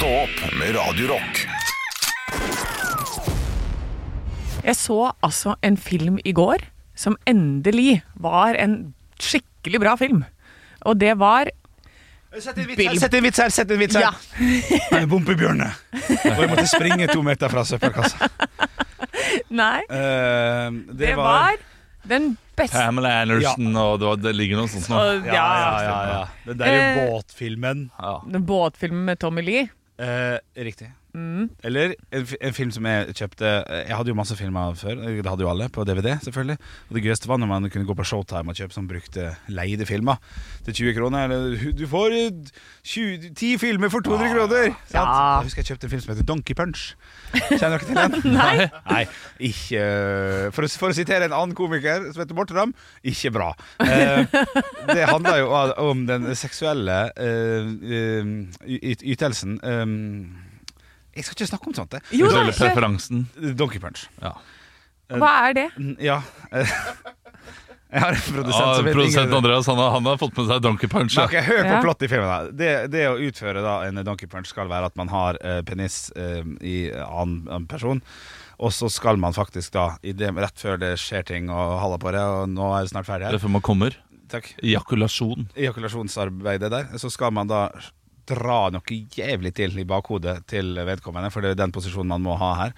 Stå opp med Radio Rock. Jeg så altså en film i går som endelig var en skikkelig bra film. Og det var Sett en vits her, sett en vits her! Sett en vits her. Ja. Nei, Bompebjørne. Og jeg måtte springe to meter fra søppelkassa. Nei, Uh, det, det var den beste Pamela Anderson, og det, var, det ligger noe sånt nå. Ja, ja, ja, ja, ja. Den der uh, båtfilmen. Ja. Den båtfilmen med Tommy Lee. Eh, riktig. Mm. Eller en, en film som jeg kjøpte eh, Jeg hadde jo masse filmer før. Det hadde jo alle på DVD, selvfølgelig. Og det gøyeste var når man kunne gå på Showtime og kjøpe sånn brukte leide filmer til 20 kroner. Eller du får eh, 20, 10 filmer for 200 kroner! Sant? Ja. Jeg husker jeg kjøpte en film som heter Donkey Punch. Kjenner dere til den? Nei. Nei, ikke eh, for å, for å sitere en annen komiker som heter Morten Ramm, ikke bra. Eh, det handler jo om den seksuelle eh, eh, ytelsen eh, Jeg skal ikke snakke om sånt, jeg. Jo da, preferansen. Donkey Punch. Ja. Hva er det? Ja. eh, Jeg har en produsent ja, som vet produsent Andreas han har, han har fått med seg Donkey Punch. Ja. Okay, Hør på Ja. plott i filmen. det, det å utføre da en donkey punch skal være at man har uh, penis uh, i annen annen person. Og så skal man faktisk da i det, rett før det skjer ting og halla på det, og nå er det snart ferdig her Det er før man kommer. Takk. Ejakulasjon. Ejakulasjonsarbeidet der, så skal man da dra noe jævlig til i bakhodet til vedkommende, for det er den posisjonen man må ha her.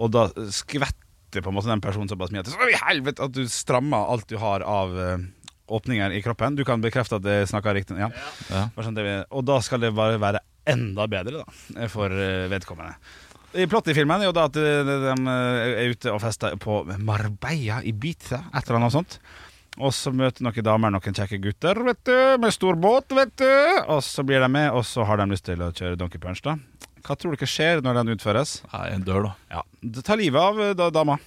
Og da skvetter på en måte den personen såpass mye at, så i helvete, at du strammer alt du har av eh, åpninger i kroppen. Du kan bekrefte at det snakker riktig. Ja. Ja. Sånn Og da skal det bare være enda bedre da for eh, vedkommende. I Plottet i filmen er jo da at eh, de eh, er ute og fester på Marbella, Ibiza, et eller annet sånt. Og så møter noen damer noen kjekke gutter vet du, med stor båt. vet du Og så blir de med, og så har de lyst til å kjøre Donkey Punch. da Hva tror dere skjer når den utføres? Nei, en dør, da. Ja, Det tar livet av eh, da, dama.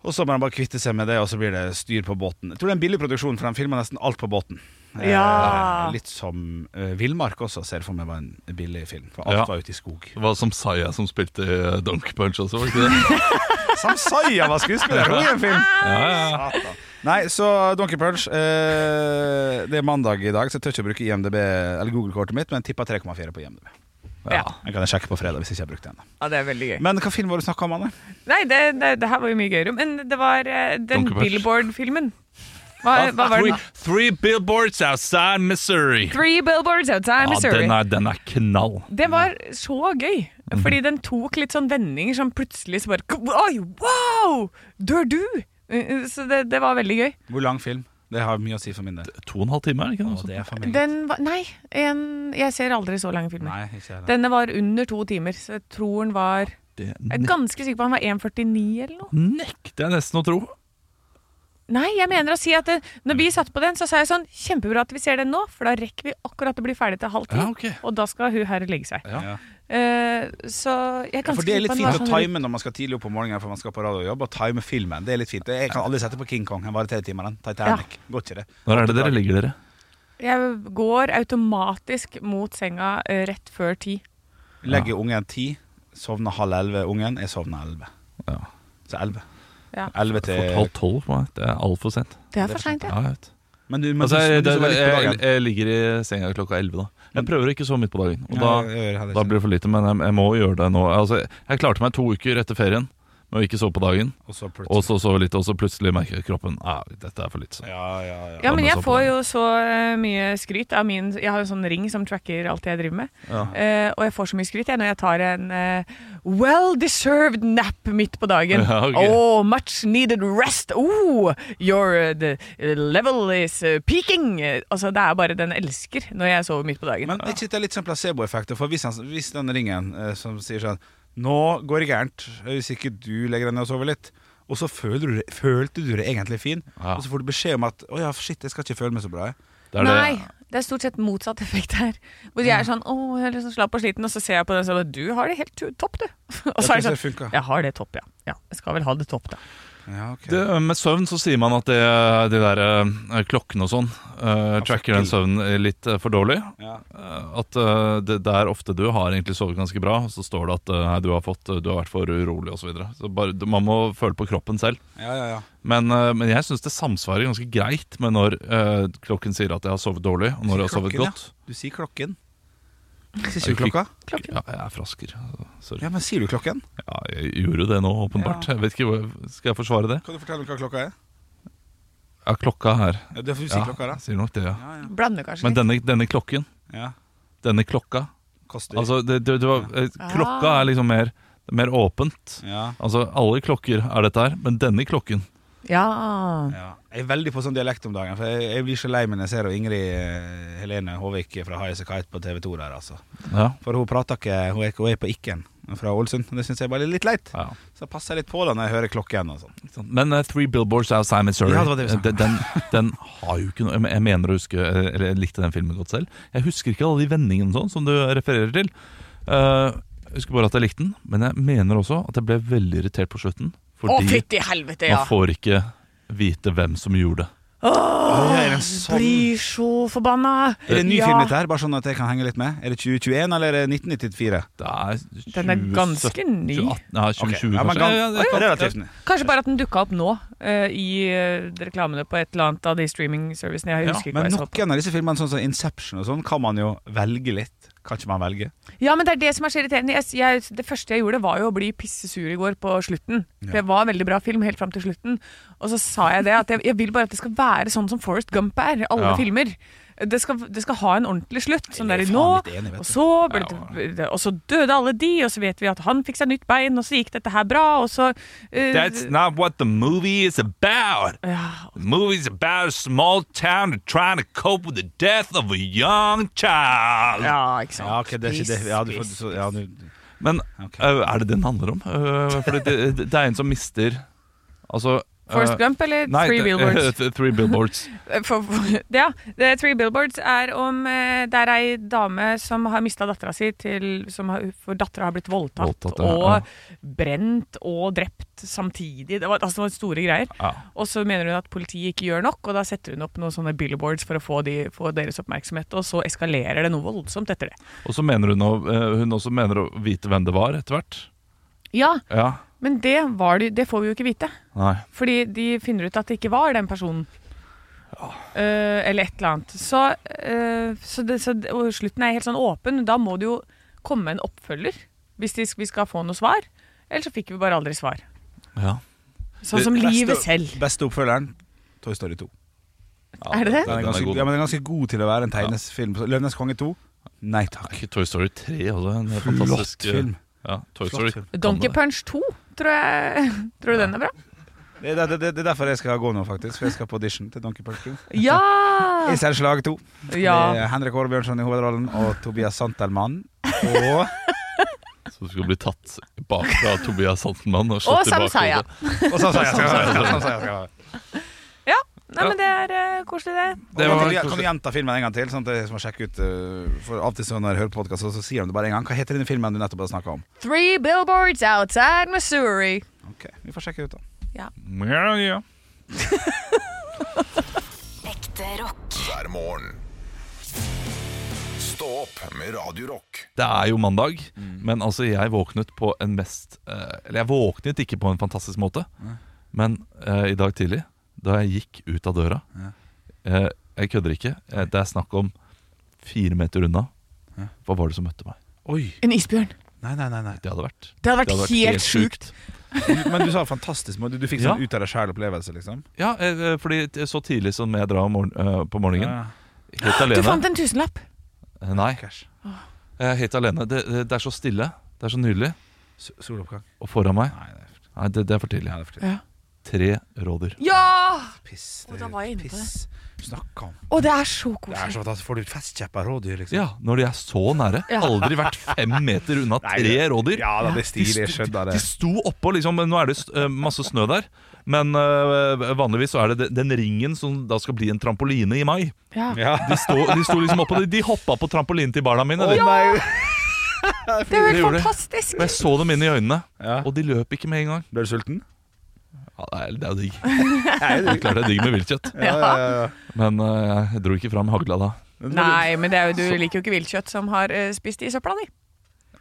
Og så må de bare kvitte seg med det, og så blir det styr på båten. Jeg tror det er en billig produksjon, for de filmer nesten alt på båten. Eh, Ja. litt som uh, Villmark også, ser for meg var en billig film. For alt Ja. var ute i skog. Det var som Saya som spilte i Donkey Punch også, var ikke det? Samsaya var skuespiller i en film! Ja, ja. Satan. Nei, så Donkey Punch eh, Det er mandag i dag, så jeg tør ikke å bruke IMDb Eller Google-kortet mitt, men tippa 3,4 på IMDb. Ja. Jeg kan sjekke på fredag hvis jeg ikke har brukt det ennå. ja, det er veldig gøy. Men hva film var det du snakka om, Anne? Nei, det, det, det her var jo mye gøyere. Men det var eh, den Billboard-filmen. Hva, hva var Three, den? three billboards outside Missouri. Three Billboards Outside Ja, Missouri. den er, den er knall. Det var så gøy. Fordi den tok litt sånn vendinger som plutselig så bare Oi, wow! Dør du? Eh, Så det, det var veldig gøy. Hvor lang film? Det har mye å si for min del. To og en halv time, er det ikke Å, det er for. Den var Nei, en, jeg ser aldri så lange filmer. Nei, ikke heller. Denne var under to timer, så jeg tror den var Det Jeg er ganske sikker på han var 1,49 eller noe. nekter jeg nesten å tro. Nei, jeg mener å si at det, når vi satt på den, så sa jeg sånn Kjempebra at vi ser den nå, for da rekker vi akkurat å bli ferdig til halv ti. Ja, ok. Og da skal hun her legge seg. Ja. Ja. Eh, så jeg kan Ja, for det er litt fint å time når man skal tidlig opp om morgenen for man skal på radio og time filmen. Det er litt fint. Jeg kan aldri sette på King Kong. Varer tre timer, den. Titanic. Går ikke det. Når er det dere ligger dere? Jeg går automatisk mot senga eh, rett før ti. Legger ungen ti, sovner halv elleve. Ungen er sovna elleve. Ja. Så elleve. Ja. Elleve Fort til halv tolv på meg. Det er altfor sent. Det er for seint, ja. Ja, jeg vet. Men du, men Altså, du, du, du litt jeg, jeg ligger i senga klokka elleve, da. Jeg prøver ikke så midt på dagen. Og da, da blir det for lite, men jeg, jeg må gjøre det nå. Altså, jeg klarte meg to uker etter ferien med vi ikke sove på dagen, Og så og så sove litt, og så plutselig merker kroppen ah, dette er for litt. Så. Ja, ja, ja. Ja, men jeg får jo så eh, mye skryt av min Jeg har jo sånn ring som tracker alt jeg driver med. Ja. Uh, og jeg får så mye skryt jeg når jeg tar en uh, well deserved nap midt på dagen. Ja, okay. Oh, much needed rest. Oh, your the level is peaking. Altså, det er bare den elsker når jeg sover midt på dagen. Men er ikke det litt sånn placeboeffekter? For hvis, han, hvis den ringen uh, som sier sånn Nå går det gærent, hvis ikke du legger deg ned og sover litt. Og så føler du, følte du det egentlig fin, Ja. og så får du beskjed om at å ja, shit, jeg skal ikke føle meg så bra. Det er det. Nei, det er stort sett motsatt effekt her. Hvor jeg er sånn Å, jeg er sånn slapp og sliten, og så ser jeg på den og sånn Du har det helt topp, du. Og så er Jeg det sånn. Jeg har det topp, ja. ja. Jeg skal vel ha det topp, da. Ja, okay. Det, med søvn så sier man at det, de der uh, klokkene og sånn eh, tracker den søvnen litt uh, for dårlig. Ja. At det, det er ofte du har egentlig sovet ganske bra, og så står det at nei, du, har fått, du har vært for urolig osv. Så videre. så bare, man må føle på kroppen selv. ja, ja, ja. Men, men jeg syns det samsvarer ganske greit med når klokken sier at jeg har sovet dårlig, og når jeg har sovet Klokken, godt. Du sier klokken. Sier du klokka? Ja, jeg er frasker. Sorry. Ja, men sier du klokken? Ja, jeg gjorde det nå, åpenbart. Ja. Jeg vet ikke, hva- Skal jeg forsvare det? Kan du fortelle hva klokka er? Ja, klokka her. Ja, det for du sier Ja, klokka, da. jeg sier nok det, ja. Ja, ja. Blander kanskje Men litt. denne, denne klokken, ja. denne klokka Koster. Altså, det, det, det var, eh, klokka er liksom mer, mer åpent. ja. Altså, alle klokker er dette her, men denne klokken Ja. ja. Jeg er veldig på sånn dialekt om dagen, for jeg, jeg blir så lei meg når jeg ser Ingrid eh, Helene Håvik fra Highas Kite på TV 2 der, altså. Ja. For hun prater ikke Hun er, hun er på Ikken fra Ålesund. Det syns jeg bare er litt leit. ja. Så jeg passer litt på da når jeg hører klokken og sånn. Men uh, Three Billboards Outside Missouri, Ja, det det eh, den, den, har jo ikke noe Jeg mener å huske Eller jeg likte den filmen godt selv. Jeg husker ikke alle de vendingene sånn som du refererer til. Uh, jeg husker bare at jeg likte den, men jeg mener også at jeg ble veldig irritert på slutten. Å, Fordi fytti helvete, ja! man får ikke vite hvem som gjorde det. Åh, er det en sånn- Blir så forbanna! Er det en ny Ja. film dette her, bare sånn at jeg kan henge litt med? Er det 2021 eller er det 1994? Det er Den er ganske ny. 2018, ja, 2020 ja, men kanskje. Ja, ja, det kan- relativt ny. Kanskje bare at den dukka opp nå, eh, i eh, reklamene på et eller annet av de streaming-servicene. Jeg Ja, husker ikke men hva jeg så på. noen av disse filmene, sånn som Inception og sånn, kan man jo velge litt. Kan ikke man velge? Ja, men det er det som er så irriterende. Jeg, jeg, det første jeg gjorde, var jo å bli pissesur i går på slutten. For det var en veldig bra film helt fram til slutten. Og så sa jeg det, at jeg, jeg vil bare at det skal være sånn som Forest Gump er. Alle Ja. filmer. Det skal, det skal ha en ordentlig slutt. Sånn er der i nå, enig, og så, ble det, og så døde alle de, og så vet vi at han fikk seg nytt bein, og så gikk dette her bra, og så uh, That's not what the movie is about. ja, The is about a small town trying to cope with the death of a young child. ja, ikke sant. Ja, ok, det er ikke det. Ja, du så, ja, du, Men okay. uh, er det det den handler om? Uh, for det, det, det er en som mister Altså Forest øh, Gump eller nei, Three Billboards? Three Billboards. For, for, ja, The Three Billboards er om eh, Det er ei dame som har mista dattera si til som har, For dattera har blitt voldtatt, Voldtatt, ja, og brent og drept samtidig. Det var, altså, det var store greier. Og så mener hun at politiet ikke gjør nok, og da setter hun opp noen sånne billboards for å få, de, få deres oppmerksomhet, og så eskalerer det noe voldsomt etter det. Og så mener hun, øh, hun også mener å vite hvem det var etter hvert. Ja, Ja. men det, var det, det får vi jo ikke vite. Nei. Fordi de finner ut at det ikke var den personen. Eh, eller et eller annet. Så, uh, så, det, så det- og slutten er helt sånn åpen. Da må det jo komme en oppfølger hvis de, vi skal få noe svar. Eller så fikk vi bare aldri svar. Ja. Sånn som Beste- livet selv. Beste oppfølgeren, Toy Story 2. Er det det? Den er, Den er ganske, ja, men den er ganske god til å være en tegnesfilm. Ja. Løvenes konge 2? Nei takk. ikke Toy Story 3 også en Flott fantastisk film. Ja, Toy Flott Story. film. Donkey Punch 2, tror jeg. Tror du den er bra? Det det, det, det er derfor jeg skal gå nå, faktisk. For jeg skal på audition til Donkey Park 2. Ja! selvslag 2. ja. Med Henrik Aarbjørnsen i hovedrollen og Tobias Santelmann. Og Som skal bli tatt bakfra Tobias Santelmann og slått tilbake. Sam Saya. Og Samsaya. være. Være. Nei, men det er uh, koselig, det. Det var kan, du, kan du gjenta filmen en gang til? Sånn at jeg må sjekke ut uh, For Av og til så når jeg hører podkast, så, så sier de det bare en gang. Hva heter den filmen du nettopp har snakka om? Three billboards outside Missouri. Ok, Vi får sjekke ut, da. Ja, ja. Ekte rock. hver morgen. Stå opp med Radiorock. Det er jo mandag, men altså jeg våknet på en mest eh, Eller jeg våknet ikke på en fantastisk måte, men uh, i dag tidlig, da jeg gikk ut av døra Ja. uh, Jeg kødder ikke. Det er snakk om fire meter unna. Ja. Hva var det som møtte meg? Oi! En isbjørn. Nei, nei, nei. nei. Det hadde vært Det hadde vært, det hadde helt, sjukt. Men du sa fantastisk. men Du, du fikk sånn Ja. ut av deg sjæl-opplevelse, liksom? Ja, eh, fordi så tidlig som jeg drar om morgen, eh, på morgenen, helt alene Du fant en tusenlapp. Eh, Nei, Cash. jeg er helt alene. Det, det, det er så stille. Det er så nydelig. S- Soloppgang? Og foran meg Nei, det er for, Nei, det, det er for tidlig. ja, det er for tidlig. Ja! Tre rådyr. ja! Piss. Å, da var jeg inne på det. piss. Snakk om Å, det er så Det er koselig. så fantastisk. Får du festkjepp av rådyr, liksom? Ja, når de er så nære. Ja. Aldri vært fem meter unna Nei, tre det- rådyr. Ja, da, det er stilig. Jeg De sto- skjønner De det. sto oppå, liksom. Nå er det eh, masse snø der. Men eh, vanligvis så er det den- den ringen som da skal bli en trampoline i mai. Ja. Ja. De sto, de sto liksom oppå, de, de hoppa på trampolinen til barna mine. De. nei. Det er jo Det gjorde helt det. fantastisk. Og jeg så dem inn i øynene, Ja. og de løp ikke med en gang. Ble du sulten? Ja, det er, jo digg. Det er klart det er digg med viltkjøtt. Ja, ja, ja. Men uh, jeg dro ikke fram hagla da. Nei, men det er jo, du liker jo ikke viltkjøtt som har uh, spist i søpla di.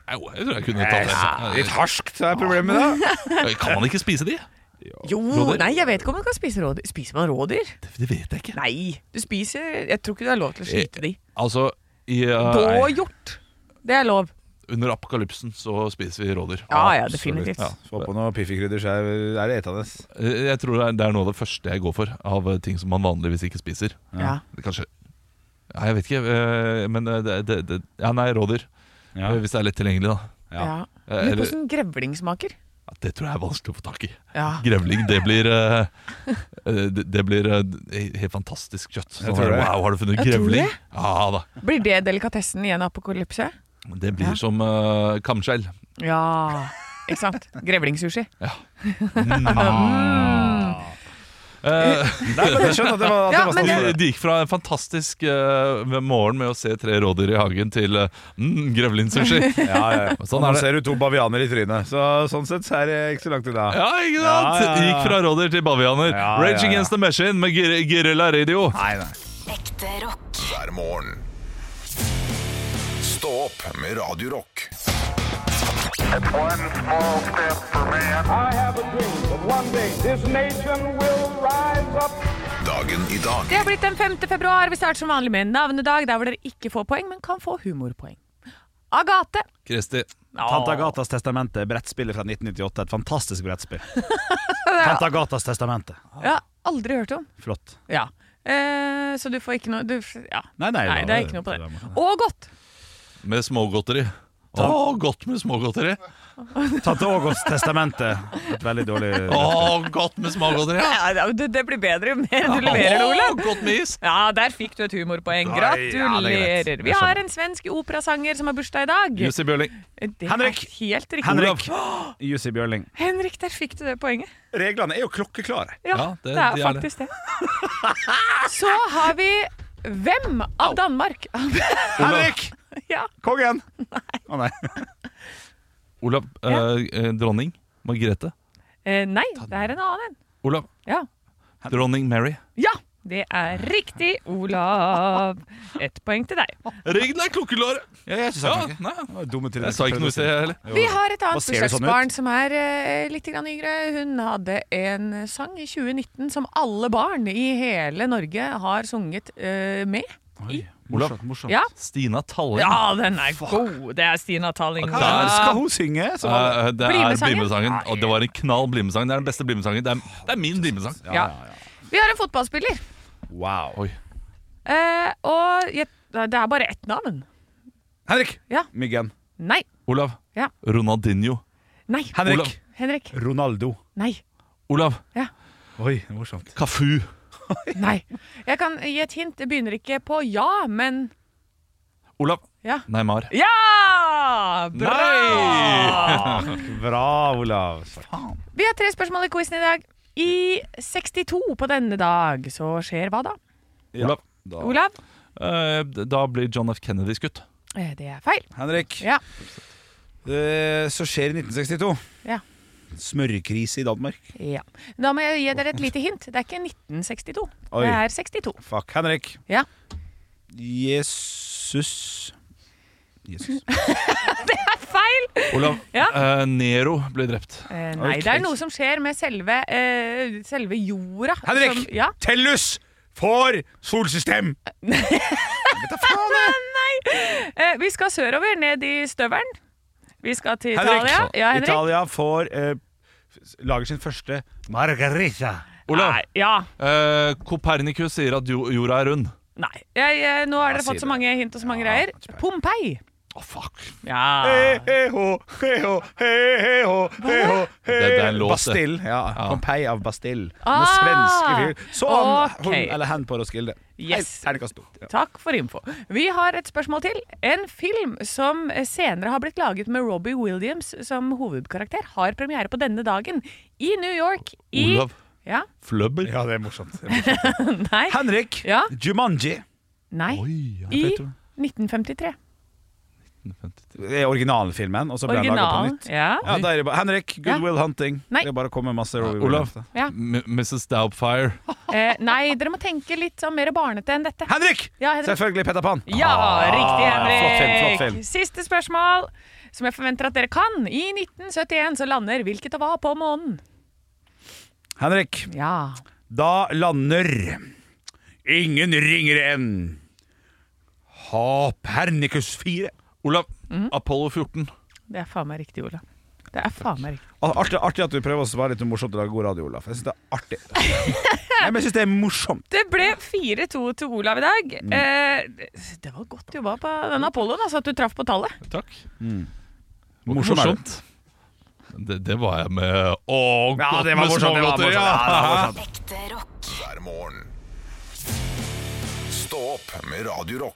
Jo, jeg tror jeg kunne tatt det. Litt harskt er problemet, da. Kan man ikke spise de? Jo, Rådyr? nei, jeg vet ikke om man kan spise rådyr. Spiser man rådyr? Det, det vet jeg ikke. Nei, du spiser Jeg tror ikke du har lov til å skyte de. Altså i, uh, Dåhjort. Det er lov. Under apokalypsen så spiser vi rådyr. Ja, ja, definitivt. Ja, Få på noe piffikrydder, så er er det etende. Eh, Jeg tror det er, noe av det første jeg går for av eh, ting som man vanligvis ikke spiser. Ja. Kanskje Ja, jeg vet ikke, eh, men det, det, det Ja, nei, rådyr. Ja. Hvis det er lett tilgjengelig, da. Ja. ja. Lurer på hvordan grevling smaker. ja, det tror jeg er vanskelig å få tak i. Ja. Grevling, det blir Det, det blir helt fantastisk kjøtt. Jeg Sånn tror det. wow, har du funnet grevling? Ja da. Blir det delikatessen i en apokalypse? Det blir Ja. som uh, kamskjell. Ja. Ikke sant? Grevlingsushi. Eh, Nei, men jeg skjønner at det var, at Ja, det var men stas for de, deg. de gikk fra en fantastisk eh, morgen med å se tre rådyr i hagen til uh, mm, grevlingsushi. Ja, ja, ja. Sånn nå ser du to bavianer i trynet, så sånn sett så er det ikke så langt unna. Ja, ikke sant? Ja, ja, ja. Gikk fra rådyr til bavianer. Ja, Rage ja, ja. Against the Machine med Gir Guerrilla Radio. Nei, nei. Ekte rock. hver morgen. Will rise up. Dagen i dag Det har blitt den 5. februar. Vi starter som vanlig med en navnedag der hvor dere ikke får poeng, men kan få humorpoeng. Agathe. Kristi. Tante Agatas testamente, brettspillet fra 1998. Et fantastisk brettspill. Tante Agatas testamente. Ja, aldri hørt om. Flott. Ja. Eh, så du får ikke noe du, ja. Nei, nei, Nei, det det er ikke noe på det. Og godt. Med smågodteri. Å, godt med smågodteri! Tante Ågås testamente. Et veldig dårlig Å, godt med smågodteri! Ja. Ja, det, det blir bedre jo mer du leverer det, Å, godt med is! Ja, der fikk du et humorpoeng. Nei, ja, det er greit. Gratulerer. Vi har en svensk operasanger som har bursdag i dag. Jussi Bjørling. Det Henrik. helt riktig. Henrik. Jussi Bjørling. Henrik, der fikk du det poenget. Reglene er jo klokkeklare. Ja, Ja, det, det- er de er faktisk det. Så har vi Hvem av Danmark? Henrik! ja. Kongen! Å nei. Olav. eh, eh, dronning. Margrethe. Eh, nei, det er en annen en. Olav. Ja. Dronning Mary. ja, det er riktig, Olav. Ett poeng til deg. Reglene er klokkelåret! Ja, jeg Ja, nei, Dumme til jeg sa ikke noe i sted, jeg heller. Vi har et Hva annet ser det sånn bursdagsbarn som er eh, litt grann yngre. Hun hadde en sang i 2019 som alle barn i hele Norge har sunget eh, med. Oi, Olav. Morsomt, morsomt. Ja. Stina Talling. ja, den er god! Det er Stina Talling. Der skal hun synge! Så var det. Er med-sangen? Og det var en knall Bli-med-sang. Det er den beste Bli-med-sangen. Det, er- det er min Bli-med-sang. Ja. Vi har en fotballspiller, Wow. Oi. eh, og jeg, det er bare ett navn. Henrik! Ja. Myggen. Nei. Olav. Ja. Ronaldinho. Nei. Henrik. Olav. Henrik. Ronaldo. Nei. Olav. Oi, morsomt. Kafu. Nei. Jeg kan gi et hint. Det begynner ikke på ja, men Olav. ja. Neymar. Ja! Bra! Bra, Olav. Vi har tre spørsmål i quizen i dag. I 62 på denne dag så skjer hva da? Olav. Olav? Eh, da blir John F. Kennedy skutt. Eh, Det er feil. Henrik. Ja. Det så skjer i 1962. Ja. Smørkrise i Danmark. ja. Da må jeg gi dere et lite hint. Det er ikke 1962. Oi. Det er 62. Fuck. Henrik. Ja. Jesus Jesus. Feil! Olav. Ja. eh, Nero ble drept. Eh, nei, okay. det er noe som skjer med selve, eh, selve jorda. Henrik! Som, ja. Tellus får solsystem! Nei! vi skal sørover, ned i støvelen. Vi skal til Henrik. Italia. Ja, Henrik. Italia får eh, lager sin første margarita. Olav. Nei, ja. Eh, Kopernikus sier at jo- jorda er rund. Nei. Jeg, jeg, nå har dere fått så mange hint og så mange Ja, greier. Pompeii. Å, fuck. Ja. He, he, ho, he, ho, he, he, ho, he, he. Det- det er en låt, det. Bastille. Ja. Ja. Pompeii av Bastille. Ah, Med svenske fyr. Så han, ok. hun eller hen på Roskilde. Yes. Terningkast to. Ja. Takk for info. Vi har et spørsmål til. En film som senere har blitt laget med Robbie Williams som hovedkarakter, har premiere på denne dagen i New York i Olav. Ja? Flubber? ja, det er morsomt. Det er morsomt. Henrik. Ja? Jumanji. Nei. Oi, I 1953. Det er originalfilmen, og så ble den laget på nytt. Ja. Ja, da er det bare Henrik, Good Ja. Will Hunting. Nei. Det er bare å komme masse Robbie Olav. Ja. Mrs. Doubtfire. Eh, nei, dere må tenke litt sånn mer barnete enn dette. Henrik! Ja, Henrik. Selvfølgelig Peter Pan. Ja, riktig, Henrik. flott film, flott film. Siste spørsmål, som jeg forventer at dere kan. I 1971 så lander hvilket og hva på månen? Henrik, Ja. da lander ingen ringere enn Hapernikus 4. Olav, Apollo 14. Det er faen meg riktig, Olav. Det er faen meg riktig. Artig, artig at du prøver å svare litt morsomt og lage god radio, Olaf. Jeg syns det er artig. Nei, men jeg syns det er morsomt. Det ble 4-2 til Olav i dag. Mm. Eh, det var godt jobba på den Apolloen, altså, at du traff på tallet. Takk. Mm. Morsomt. det. Det, det var jeg med Å, Ja, det var med morsomt. Var smågodteri, morsomt. ja. Ja, morsomt. Ekte rock. hver morgen. Stå opp med Radio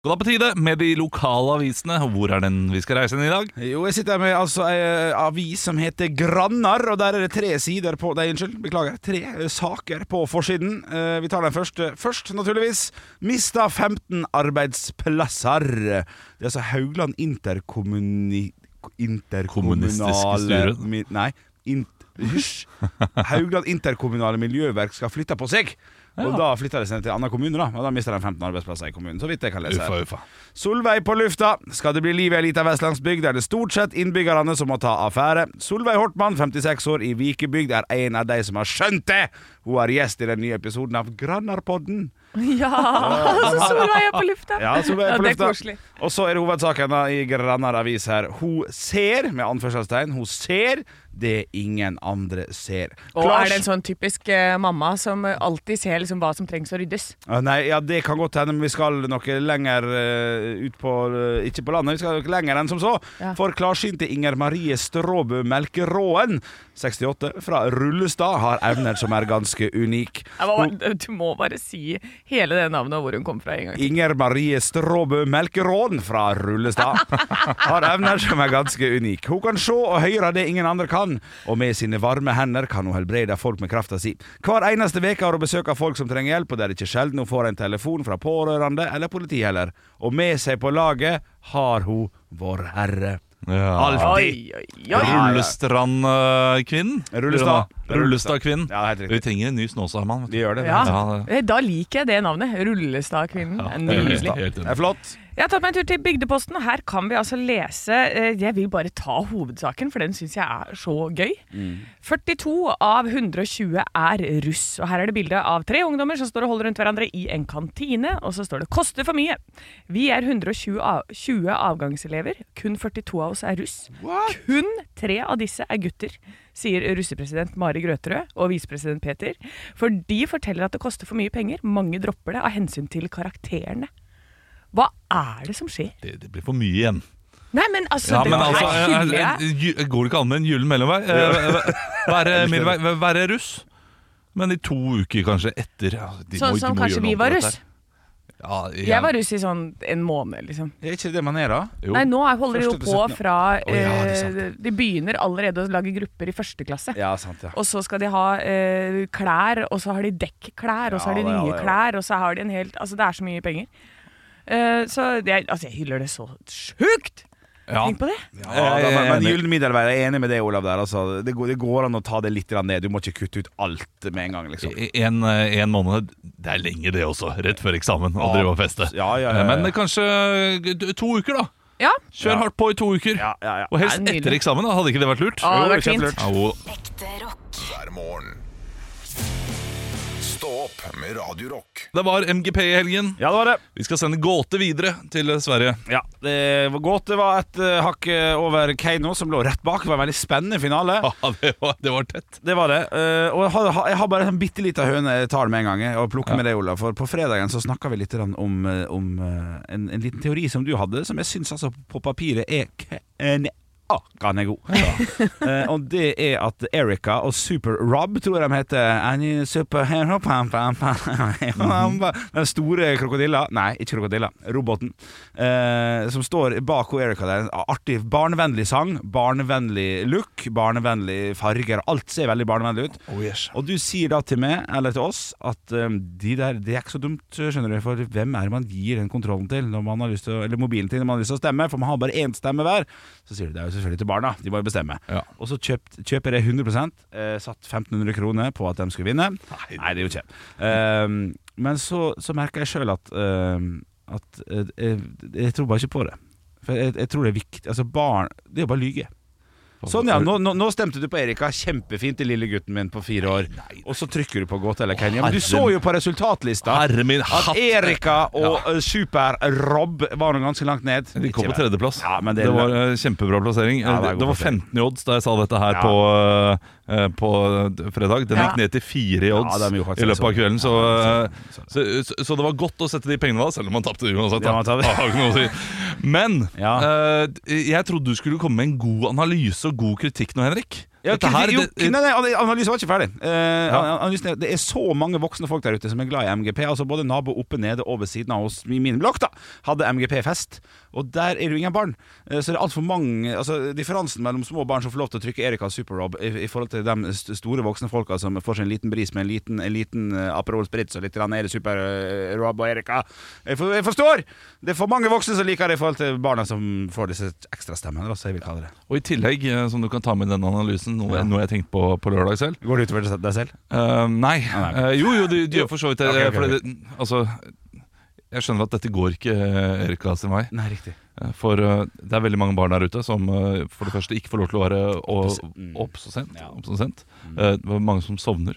Og da på tide med de lokale avisene. Hvor er den vi skal reise inn i dag? Jo, jeg sitter her med altså, ei eh, avis som heter Grannar, og der er det tre sider på Nei, unnskyld, beklager. Tre eh, saker på forsiden. Eh, vi tar den første først, naturligvis. Mista 15 arbeidsplasser. Det er altså Haugland interkommuni... Mi- Nei. Hysj! Haugland interkommunale miljøverk skal flytte på seg. Og da flytter de seg til en annen kommune, da. Og da mister de 15 arbeidsplasser i kommunen. Så vidt jeg kan lese. Uffa, uffa. Solveig på lufta. Skal det bli liv i ei lita vestlandsbygd, er det stort sett innbyggerne som må ta affære. Solveig Hortmann, 56 år, i Vikebygd, er en av de som har skjønt det. Hun er gjest i den nye episoden av Grannarpodden. Ja! Så Solveig er på lufta. Ja, Solveig er på lufta. koselig. Og så er det hovedsaken da i Granar Avis her. Hun ser, med anførselstegn, hun ser det ingen andre ser. Og Klar- er det en sånn typisk uh, mamma som alltid ser liksom hva som trengs å ryddes? Uh, Nei, ja, det kan godt hende, men vi skal noe lenger uh, ut på eh, Ikke på landet, vi skal noe lenger enn som så. Ja. For klarsynte Inger Marie Stråbø Melkeråen, 68, fra Rullestad, har evner som er ganske unik. Jeg du må bare si hele det navnet og hvor hun kom fra en gang. Inger Marie Stråbø Melkeråden fra Rullestad har evner som er ganske unik. Hun kan se og høre det ingen andre kan, og med sine varme hender kan hun helbrede folk med krafta si. Hver eneste uke har hun besøk av folk som trenger hjelp, og det er ikke sjelden hun får en telefon fra pårørende eller politi heller. Og med seg på laget har hun Vår Herre. Ja. Alltid. Rullestad-kvinnen. Rullestad. Rullestad-kvinnen. Ja. Vi trenger en ny Snåsamann. Vi gjør det. Ja. Ja, Eh, Da liker jeg det navnet. Rullestad-kvinnen. Ja, En det er flott. Jeg har tatt meg en tur til Bygdeposten, og her kan vi altså lese eh, Jeg vil bare ta hovedsaken, for den syns jeg er så gøy. 42 av 120 er russ. Og her er det bilde av tre ungdommer som står og holder rundt hverandre i en kantine, og så står det 'koster for mye'. Vi er 120 av, avgangselever. Kun 42 av oss er russ. Kun tre av disse er gutter, sier russepresident Mari Grøterød og visepresident Peter. For de forteller at det koster for mye penger. Mange dropper det av hensyn til karakterene. Hva er det som skjer? Det, det blir for mye igjen. Nei, men altså, Ja, det men altså, eh, hyller eh, jeg. gy- Går det ikke an med en gyllen mellomvei? Eh, Være, middelvei, være russ, men i to uker kanskje etter. Ja, de Sånn de som må kanskje gjøre vi var på russ. dette her. Ja, Jeg var russ i sånn en måned, liksom. Er ikke det man er, da? Jo. Nei, nå er- holder de jo Første til på 17. fra Å, ja, det er sant, eh, De begynner allerede å lage grupper i første klasse. Ja, sant, ja. Og så skal de ha eh, klær, og så har de dekkklær, og så har de Ja, ja, nye ja, ja. klær, og så har de en helt Altså, det er så mye penger. Eh, så det, er- altså, jeg hyller det så sjukt! Ja. Tenk på det. Ja, Jeg da, men, men enig. gyllen middelvei, jeg er enig med deg, Olav. der altså, det, går, det går an å ta det litt ned. Du må ikke kutte ut alt med en gang. liksom En, eh, en måned, det er lenge det også, rett før eksamen, å Ja. drive og feste. Ja, ja, ja, ja. Men kanskje eh, to uker, da. Ja. Kjør Ja. hardt på i to uker. Ja, ja, ja. Og helst er etter eksamen, da. Hadde ikke det vært lurt? Ja, det hadde vært fint. Ja, Ekte rock. hver morgen. Stå opp med Radio Rock. Det var MGP i helgen. ja, det var det. Vi skal sende gåte videre til Sverige. Ja, det var var et uh, hakk eh, over Keiino, som lå rett bak. Det var en veldig spennende finale. Ja, det var, det var tett. Det var det. Uh, og jeg har, jeg har bare en bitte lita høne jeg tar med en gang. Og plukker med det, Olav. For på fredagen så snakka vi litt om, om en, en liten teori som du hadde, som jeg syns altså på papiret er knakende god. uh, og det er at Erika og Super Rob, tror jeg de heter superhero, pam, pam, pam. Den store krokodilla Nei, ikke krokodilla. Roboten. Uh, som står bak Erika der. En artig, barnevennlig sang. Barnevennlig look. Barnevennlig farger. Alt ser veldig barnevennlig ut. Og du sier da til meg, eller til oss, at um, de der, det er ikke så dumt, skjønner du. For hvem er det man gir den kontrollen til, når man har lyst til å, eller mobilen til når man har lyst til å stemme? For man har bare én stemme hver. Så sier du det er jo selvfølgelig til barna, de må jo bestemme. Ja. Og så kjøpt, kjøper jeg 100 eh, satt 1500 kroner på at de skulle vinne. Nei, det er jo ikke. Um, men så, så merker jeg sjøl at, um, at eh, jeg, jeg tror bare ikke på det. For jeg, jeg tror det er viktig Altså barn Det er jo bare å lyge. Sånn ja, nå, nå, nå stemte du på Erika. Kjempefint til lille gutten min på fire år. Og så trykker du på Godt eller Kenya. Men du så jo på resultatlista at. Erika og ja. Super-Rob var nå ganske langt ned. De kom på tredjeplass. Ja, men det, det, var eh, kjempebra plassering. Ja, det det, var 15 i odds da jeg sa dette her på, uh, på fredag. Den gikk ned til fire i odds i løpet av kvelden. Så, eh, så- så, så, det var godt å sette de pengene da, selv om man tapte uansett. Ja, Da. man noe. Men eh, jeg trodde du skulle komme med en god analyse god kritikk nå, Henrik. Ja, her, jo, det- nei, nei, analysen var ikke ferdig. Eh, Ja. analysen det er så mange voksne folk der ute som er glad i MGP. Altså Både nabo oppe, nede og ved siden av oss i min blokk da hadde MGP-fest. Og der er det jo ingen barn. Eh, så det er altfor mange Altså Differansen mellom små barn som får lov til å trykke Erika Super-Rob, i, i forhold til de store voksne folka som får seg en liten bris med en liten, en liten uh, Aperol Spritz og litt er det Super-Rob og Erika. Jeg, for, jeg forstår! Det er for mange voksne som liker det i forhold til barna som får disse ekstrastemmene, da, jeg vil kalle det. Og i tillegg, som du kan ta med i denne analysen, noe, Ja. noe jeg tenkte på på lørdag selv Går det utover deg selv? Uh, nei. nei. Eh, jo, jo, det de gjør for så vidt det. Okay, okay, okay. det- Altså, jeg skjønner at dette går ikke eh, Erika sin vei. Nei, riktig. For uh, det er veldig mange barn der ute som uh, for det første ikke får lov til å være mm. opp så sent. Opp så sent. Uh, Det var mange som sovner.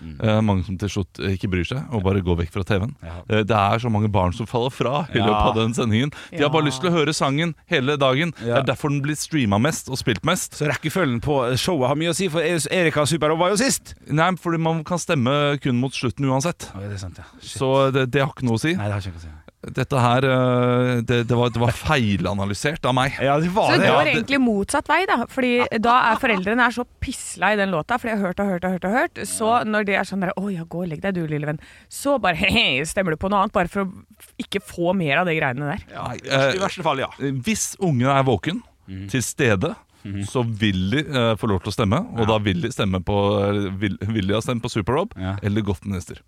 Eh, Mange som til slutt eh, ikke bryr seg og bare går vekk fra TV-en. Ja. Eh, Det er så mange barn som faller fra i løpet av den sendingen. De har bare lyst til å høre sangen hele dagen. Ja. Det er derfor den blir streama mest og spilt mest. Så rekkefølgen på showet har mye å si, for Erika Superov var jo sist. Nei, fordi man kan stemme kun mot slutten uansett. Oi, det er sant, ja. Så det, det har ikke noe å si. Nei, det har ikke noe å si. Dette her eh, Det, det, var, det var feilanalysert av meg. Ja, det var Så det det. går Ja. egentlig motsatt vei, da. Fordi da er foreldrene er så pissla i den låta, for de har hørt og hørt og hørt. og hørt Så når det er sånn der, 'Å ja, gå og legg deg du, lille venn', så bare he-he, stemmer du på noe annet, bare for å ikke få mer av de greiene der. Ja, i, verste, eh, I verste fall, ja. Hvis ungen er våken, til stede, så vil de uh, få lov til å stemme. Og da vil de stemme på vil, vil de ha stemt på Super-Rob Ja. eller Godt minister.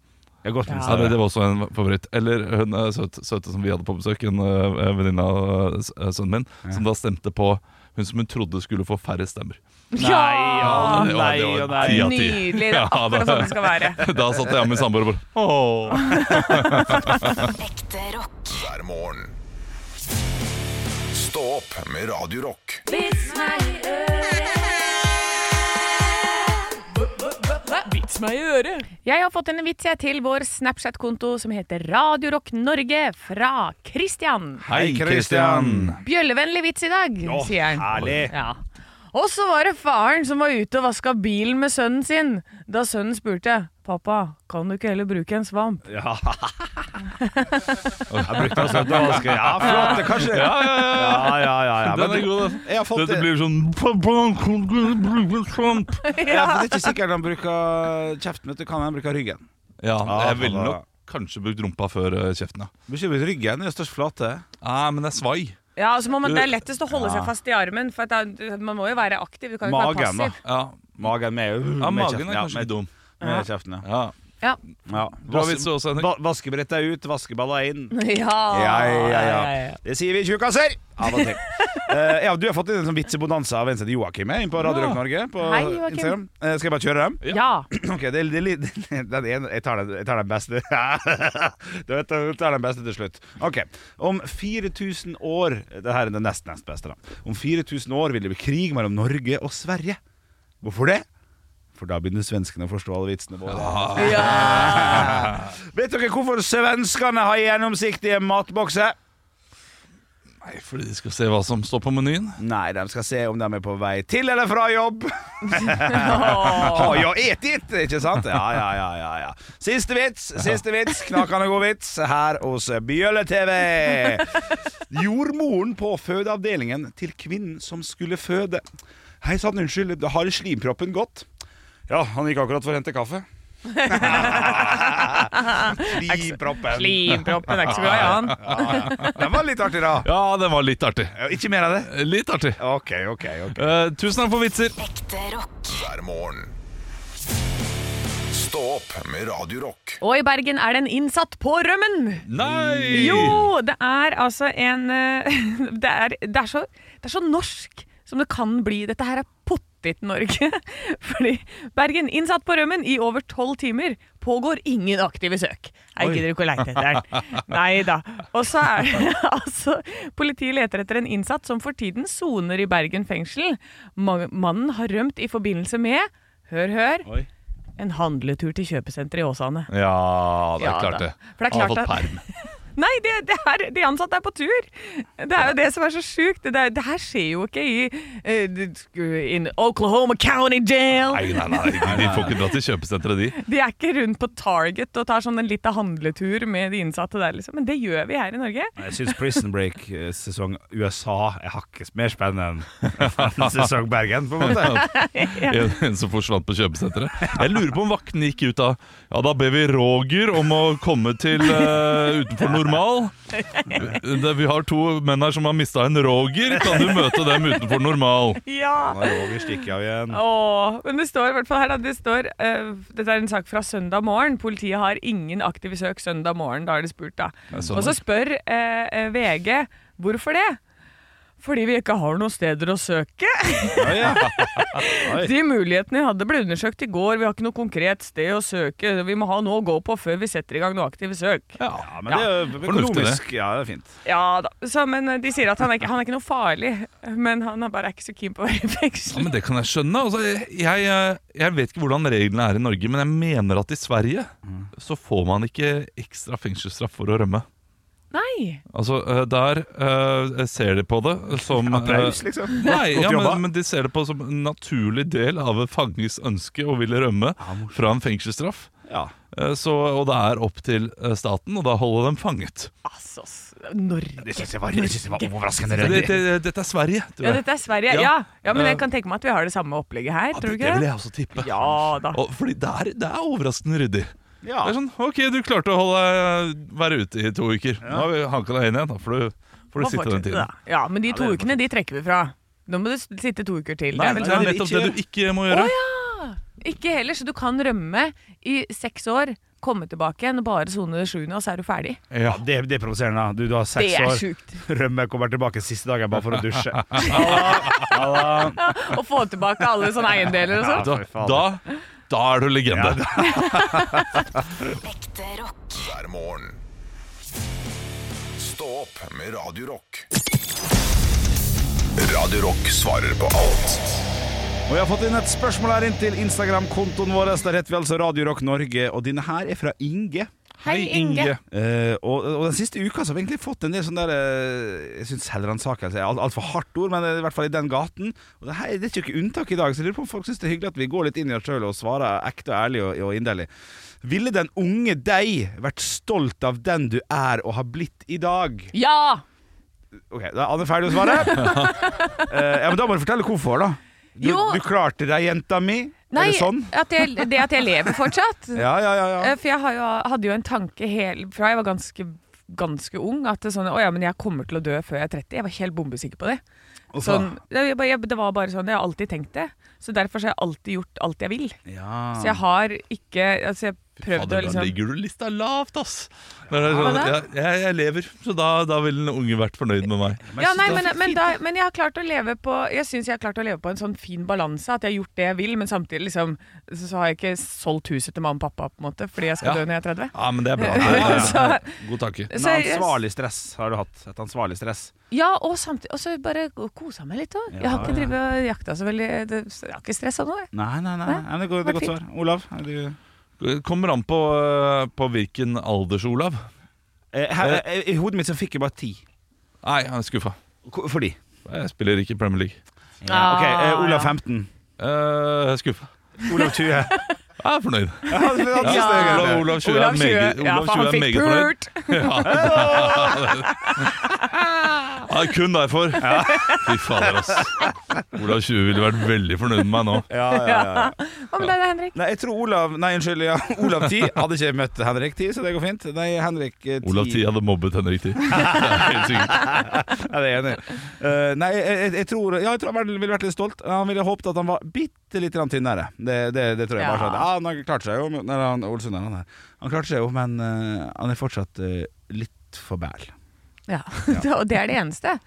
Ja. Ja, det, var også en favoritt. Eller hun søte, søte som vi hadde på besøk, en uh, venninne av eh, sønnen min, som da stemte på hun som hun trodde skulle få færre stemmer. Nei, ja, nei, det ja, nei. av. Nydelig. Det er Ja, akkurat sånn det skal være. Da satt jeg med min samboer og bare Åh. Ekte rock. hver morgen. Stå opp med Radio Rock. Vits meg i øret. Jeg har fått en vits jeg til vår Snapchat-konto som heter Radio Rock Norge fra Christian. Hei, Christian. Bjøllevennlig vits i dag, sier han. herlig. Ja. Og så var det faren som var ute og vaska bilen med sønnen sin. Da sønnen spurte Pappa, kan du ikke heller bruke en svamp? Ja. Jeg brukte også det var skal- Ja, flott. det Kanskje Ja, ja, ja. ja, ja, ja. Den er Men god. Jeg har fått Dette det. blir sånn Ja, for det er ikke sikkert han bruker kjeften, vet du. Kan han bruke ryggen? Ja, jeg ville nok kanskje brukt rumpa før eh, kjeften, ja. Bør ryggen, det er størst flate. Nei, men det er svai. Ja, altså må man, Det er lettest å holde Ja. seg fast i armen, for at det, man må jo være aktiv. Du kan jo ikke være Magen, da. passiv. Ja, Magen med, ja med magen kjeften. er kanskje med, ikke dum. Med kjeften, ja. Ja. Ja. ja. Bra vits også, Va vaskebrett er ut, vaskeballer inn. Ja. Ja, ja, ja. ja. Det sier vi tjukkaser! Av og til. uh, ja, du har fått inn en sånn vitsebonanza av en som heter Joakim eh, inn på Radio. Rock Norge. På Hei. Instagram. Eh, skal jeg bare kjøre dem? ja. Ok, det, det, det, er den ene, jeg, tar den, jeg tar den beste. Du vet, jeg tar den beste til slutt. Ok, Om 4000 år Dette er det nest nest beste. da Om 4000 år vil det bli krig mellom Norge og Sverige. Hvorfor det? For da begynner svenskene å forstå alle vitsene våre. Vet dere hvorfor svenskene har gjennomsiktige matbokser? Nei, fordi de skal se hva som står på menyen. Nei, de skal se om de er på vei til eller fra jobb. Har jeg etit, ikke sant? Ja, ja, ja, ja, ja. Siste vits, siste vits, knakende god vits her hos Bjølle-TV. Jordmoren på fødeavdelingen til kvinnen som skulle føde. Hei sann, unnskyld, har slimproppen gått? Ja, han gikk akkurat for å hente kaffe. Slimproppen. Slimproppen er ikke så glad i han. Den var litt artig, da. Ja, den var litt artig. Ja, Ikke mer av det? Eh, Litt artig. Ok, ok, ok. Eh, tusen takk for vitser. Ekte rock. hver morgen. Stå opp med Radio Rock. Og i Bergen er det en innsatt på rømmen. Nei! Jo, det er altså en eh, det er, det, er så, det er så norsk som det kan bli. Dette her er måtte til Norge. Fordi Bergen innsatt på rømmen i over tolv timer. Pågår ingen aktive søk. Jeg gidder ikke å leite etter den. Nei da. Og så er det altså Politiet leter etter en innsatt som for tiden soner i Bergen fengsel. Mannen har rømt i forbindelse med Hør, hør. Oi. En handletur til kjøpesenteret i Åsane. Ja, det er Ja klart da. det. For det er Han har fått perm. Nei, det, det er, de ansatte er på tur! Det er jo det som er så sjukt. Det, det her skjer jo ikke i uh, in Oklahoma County Jail. Nei, nei, nei, de, de får ikke dra til kjøpesenteret, de. De er ikke rundt på Target og tar sånn en liten handletur med de innsatte der, liksom. Men det gjør vi her i Norge. Jeg syns Prison Break-sesong USA er hakket mer spennende enn sesong Bergen, på en måte. En, en som forsvant på kjøpesenteret. Jeg lurer på om vaktene gikk ut av Ja, da ber vi Roger om å komme til uh, utenfor normal. Det, vi har to menn her som har mista en Roger. Kan du møte dem utenfor normal? Ja! Er Roger stikker av igjen. Åh, men det står i hvert fall her da, det står uh, Dette er en sak fra søndag morgen. Politiet har ingen aktive søk søndag morgen. Da har de spurt, da. sånn Og så spør eh, eh, VG hvorfor det. Fordi vi ikke har noen steder å søke. Ja, ja. De mulighetene jeg hadde ble undersøkt i går. Vi har ikke noe konkret sted å søke. Vi må ha noe å gå på før vi setter i gang noe aktive søk. Ja, men det er Fornuftig, økonomisk. Ja, det er fint. Ja da. Så, men eh, de sier at han er, ikke, han er ikke noe farlig. Men han er bare ikke så keen på å være i fengsel. Ja, men Det kan jeg skjønne. Altså, jeg, jeg, jeg vet ikke hvordan reglene er i Norge, men jeg mener at i Sverige så får man ikke ekstra fengselsstraff for å rømme. Nei. Altså, eh, Der uh, ser de på det som eh, Applaus, liksom. Nei, ja, men, men de ser det på som en naturlig del av en fanges ønske å ville rømme fra en fengselsstraff. Ja. Eh, Så, og det er opp til eh, staten, og da holder dem fanget. Altså, Norge. Det syns jeg det var overraskende Det, det, dette er Sverige. Ja, dette er Sverige. Ja. Ja, ja men Eh, jeg kan tenke meg at vi har det samme opplegget her. Ja, tror det, ikke det ikke vil jeg også tippe. Ja da. Og, fordi det er, det er overraskende ryddig. Ja. Det er sånn, Ok, du klarte å holde, være ute i to uker. Nå har vi hanka deg inn igjen. Da får du, får du sitte den tiden. da. Ja, men de to ja, ukene de trekker vi fra. Nå må du sitte to uker til. Nei, det er vel det er sånn. nettopp det du ikke må gjøre. Ikke heller, så du kan rømme i seks år, komme tilbake igjen og bare sone det sjuende, og så er du ferdig. Ja, det, det er provoserende. Du, du har seks er år. sjukt. Rømme kommer tilbake siste dagen bare for å dusje. Ja, da. Å få tilbake alle sånne eiendeler og sånn. Da, da, da er du legende. Ekte rock. hver morgen. Stå opp med Radio Rock. Radio Rock svarer på alt Og jeg har fått inn et spørsmål her inn til Instagram-kontoen vår. Der heter vi altså Radio Rock Norge, og denne her er fra Inge. Hei, Inge. Uh, og, og den siste uka så har vi egentlig fått en del sånn der uh, Jeg syns selvransakelse er altfor alt hardt ord, men i hvert fall i den gaten. Og det, hei, det er ikke unntak i dag, så jeg lurer på om folk syns det er hyggelig at vi går litt inn i oss sjøl og svarer ekte og ærlig og, og inderlig. Ville den unge deg vært stolt av den du er og har blitt i dag? Ja! Ok, Da er Anne ferdig å svare. uh, ja, men Da må du fortelle hvorfor, da. Du, Jo. du klarte deg, jenta mi. Nei, er det sånn? at jeg, det at jeg lever fortsatt. Ja, ja, ja. ja. Eh, For jeg har jo, hadde jo en tanke hel, fra jeg var ganske, ganske ung at sånn, å ja, men jeg kommer til å dø før jeg er 30. Jeg var helt bombesikker på det. Sånn, det, jeg, det var bare sånn, jeg har alltid tenkt det. Så derfor så har jeg alltid gjort alt jeg vil. ja. Så jeg har ikke altså jeg prøvde Fader, å da liksom ligger du lista lavt, ass. Det er Ja, sånn, da. jeg, jeg, jeg lever, så da, da vil en unge vært fornøyd med meg. ja, nei, men, men, da, men jeg har klart å leve på Jeg synes jeg har klart å leve på en sånn fin balanse. At jeg har gjort det jeg vil, men samtidig liksom Så, så har jeg ikke solgt huset til mamma og pappa på en måte fordi jeg skal Ja. dø når jeg er 30. Ja, men det er bra. Ja, Så- god tanke. En ansvarlig stress har du hatt. Et ansvarlig stress. Ja, og samtidig Og så bare kosa meg litt òg. Jeg har ikke drevet og jakta så veldig Jeg har ikke stressa noe. jeg. Nei, nei, nei. Nei, det, det er godt svar. Olav? er Du, Kommer an på, eh, på hvilken alders, Olav. eh, her, eh, I hodet mitt så fikk jeg bare ti. Nei, jeg er skuffa. Hvor- Fordi? Jeg spiller ikke i Premier League. Ja, ok, eh, Ah, Olav 15. Eh, Jeg er skuffa. Olav 20. Jeg er fornøyd. Ja, han Ja. Olav, Olav 20 er Olav 20, meget, ja, Olav 20 han er fikk meget fornøyd. pult! Ja, kun derfor. Fy fader, ass. Olav 20 ville vært veldig fornøyd med meg nå. Ja, ja, ja, ja. Hva med deg, Henrik? Nei, jeg tror Olav Nei, unnskyld. Ja, Olav 10 hadde ikke møtt Henrik 10, så det går fint. Nei, Henrik eh, 10 Olav 10 hadde mobbet Henrik 10. Det er helt sikkert. Ja, det er jeg enig i. Eh, nei, jeg, jeg, jeg tror Ja, jeg tror han ville vært litt stolt. Han ville håpet at han var bitte litt tynnere. Det, det, det tror jeg bare sånn. Ja, han klarte seg jo. Nei, han, Ålesund er han her. Han klarte seg jo, men uh, han er fortsatt uh, litt for bæl. Ja, Og det er det eneste.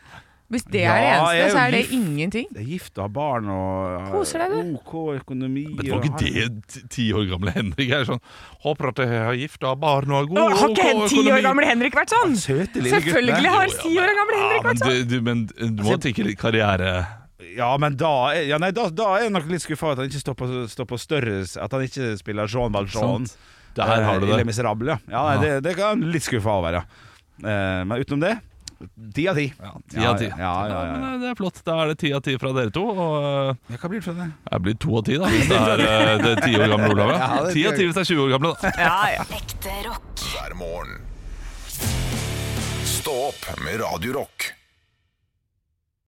Hvis det Ja, er det er eneste, så er det gift. ingenting. Jeg er gift og har barn og Koser deg, du. OK økonomi. Men det var ikke det ti- år gamle Henrik er sånn Håper at jeg har gift og har barn og har god har ikke ok en ti år gamle Henrik vært sånn? Søte lille guttene. Selvfølgelig har ti år gamle Ja, Henrik men vært sånn. du, du, men du må tenke litt karriere. Ja, men da er, ja, nei, da, da er jeg nok litt skuffa at han ikke står på, står på større At han ikke spiller Jean Valjean. Sant. Der har du Eh, i det. Les Misérables, ja. ja nei, det, det kan jeg litt skuffa over, ja. Eh, men utenom det ti av ti. Ja, ti av ti. Ja, ja, ja, ja, men ja. eh, Det er flott. Da er det ti av ti fra dere to. Og eh, hva blir det for det? det blir to av ti, da. Hvis det er det ti år gamle Olav. Ti av ti jeg. hvis det er 20 år gamle, da. Ja, ja. Ekte rock. hver morgen. Stå opp med Radio Rock.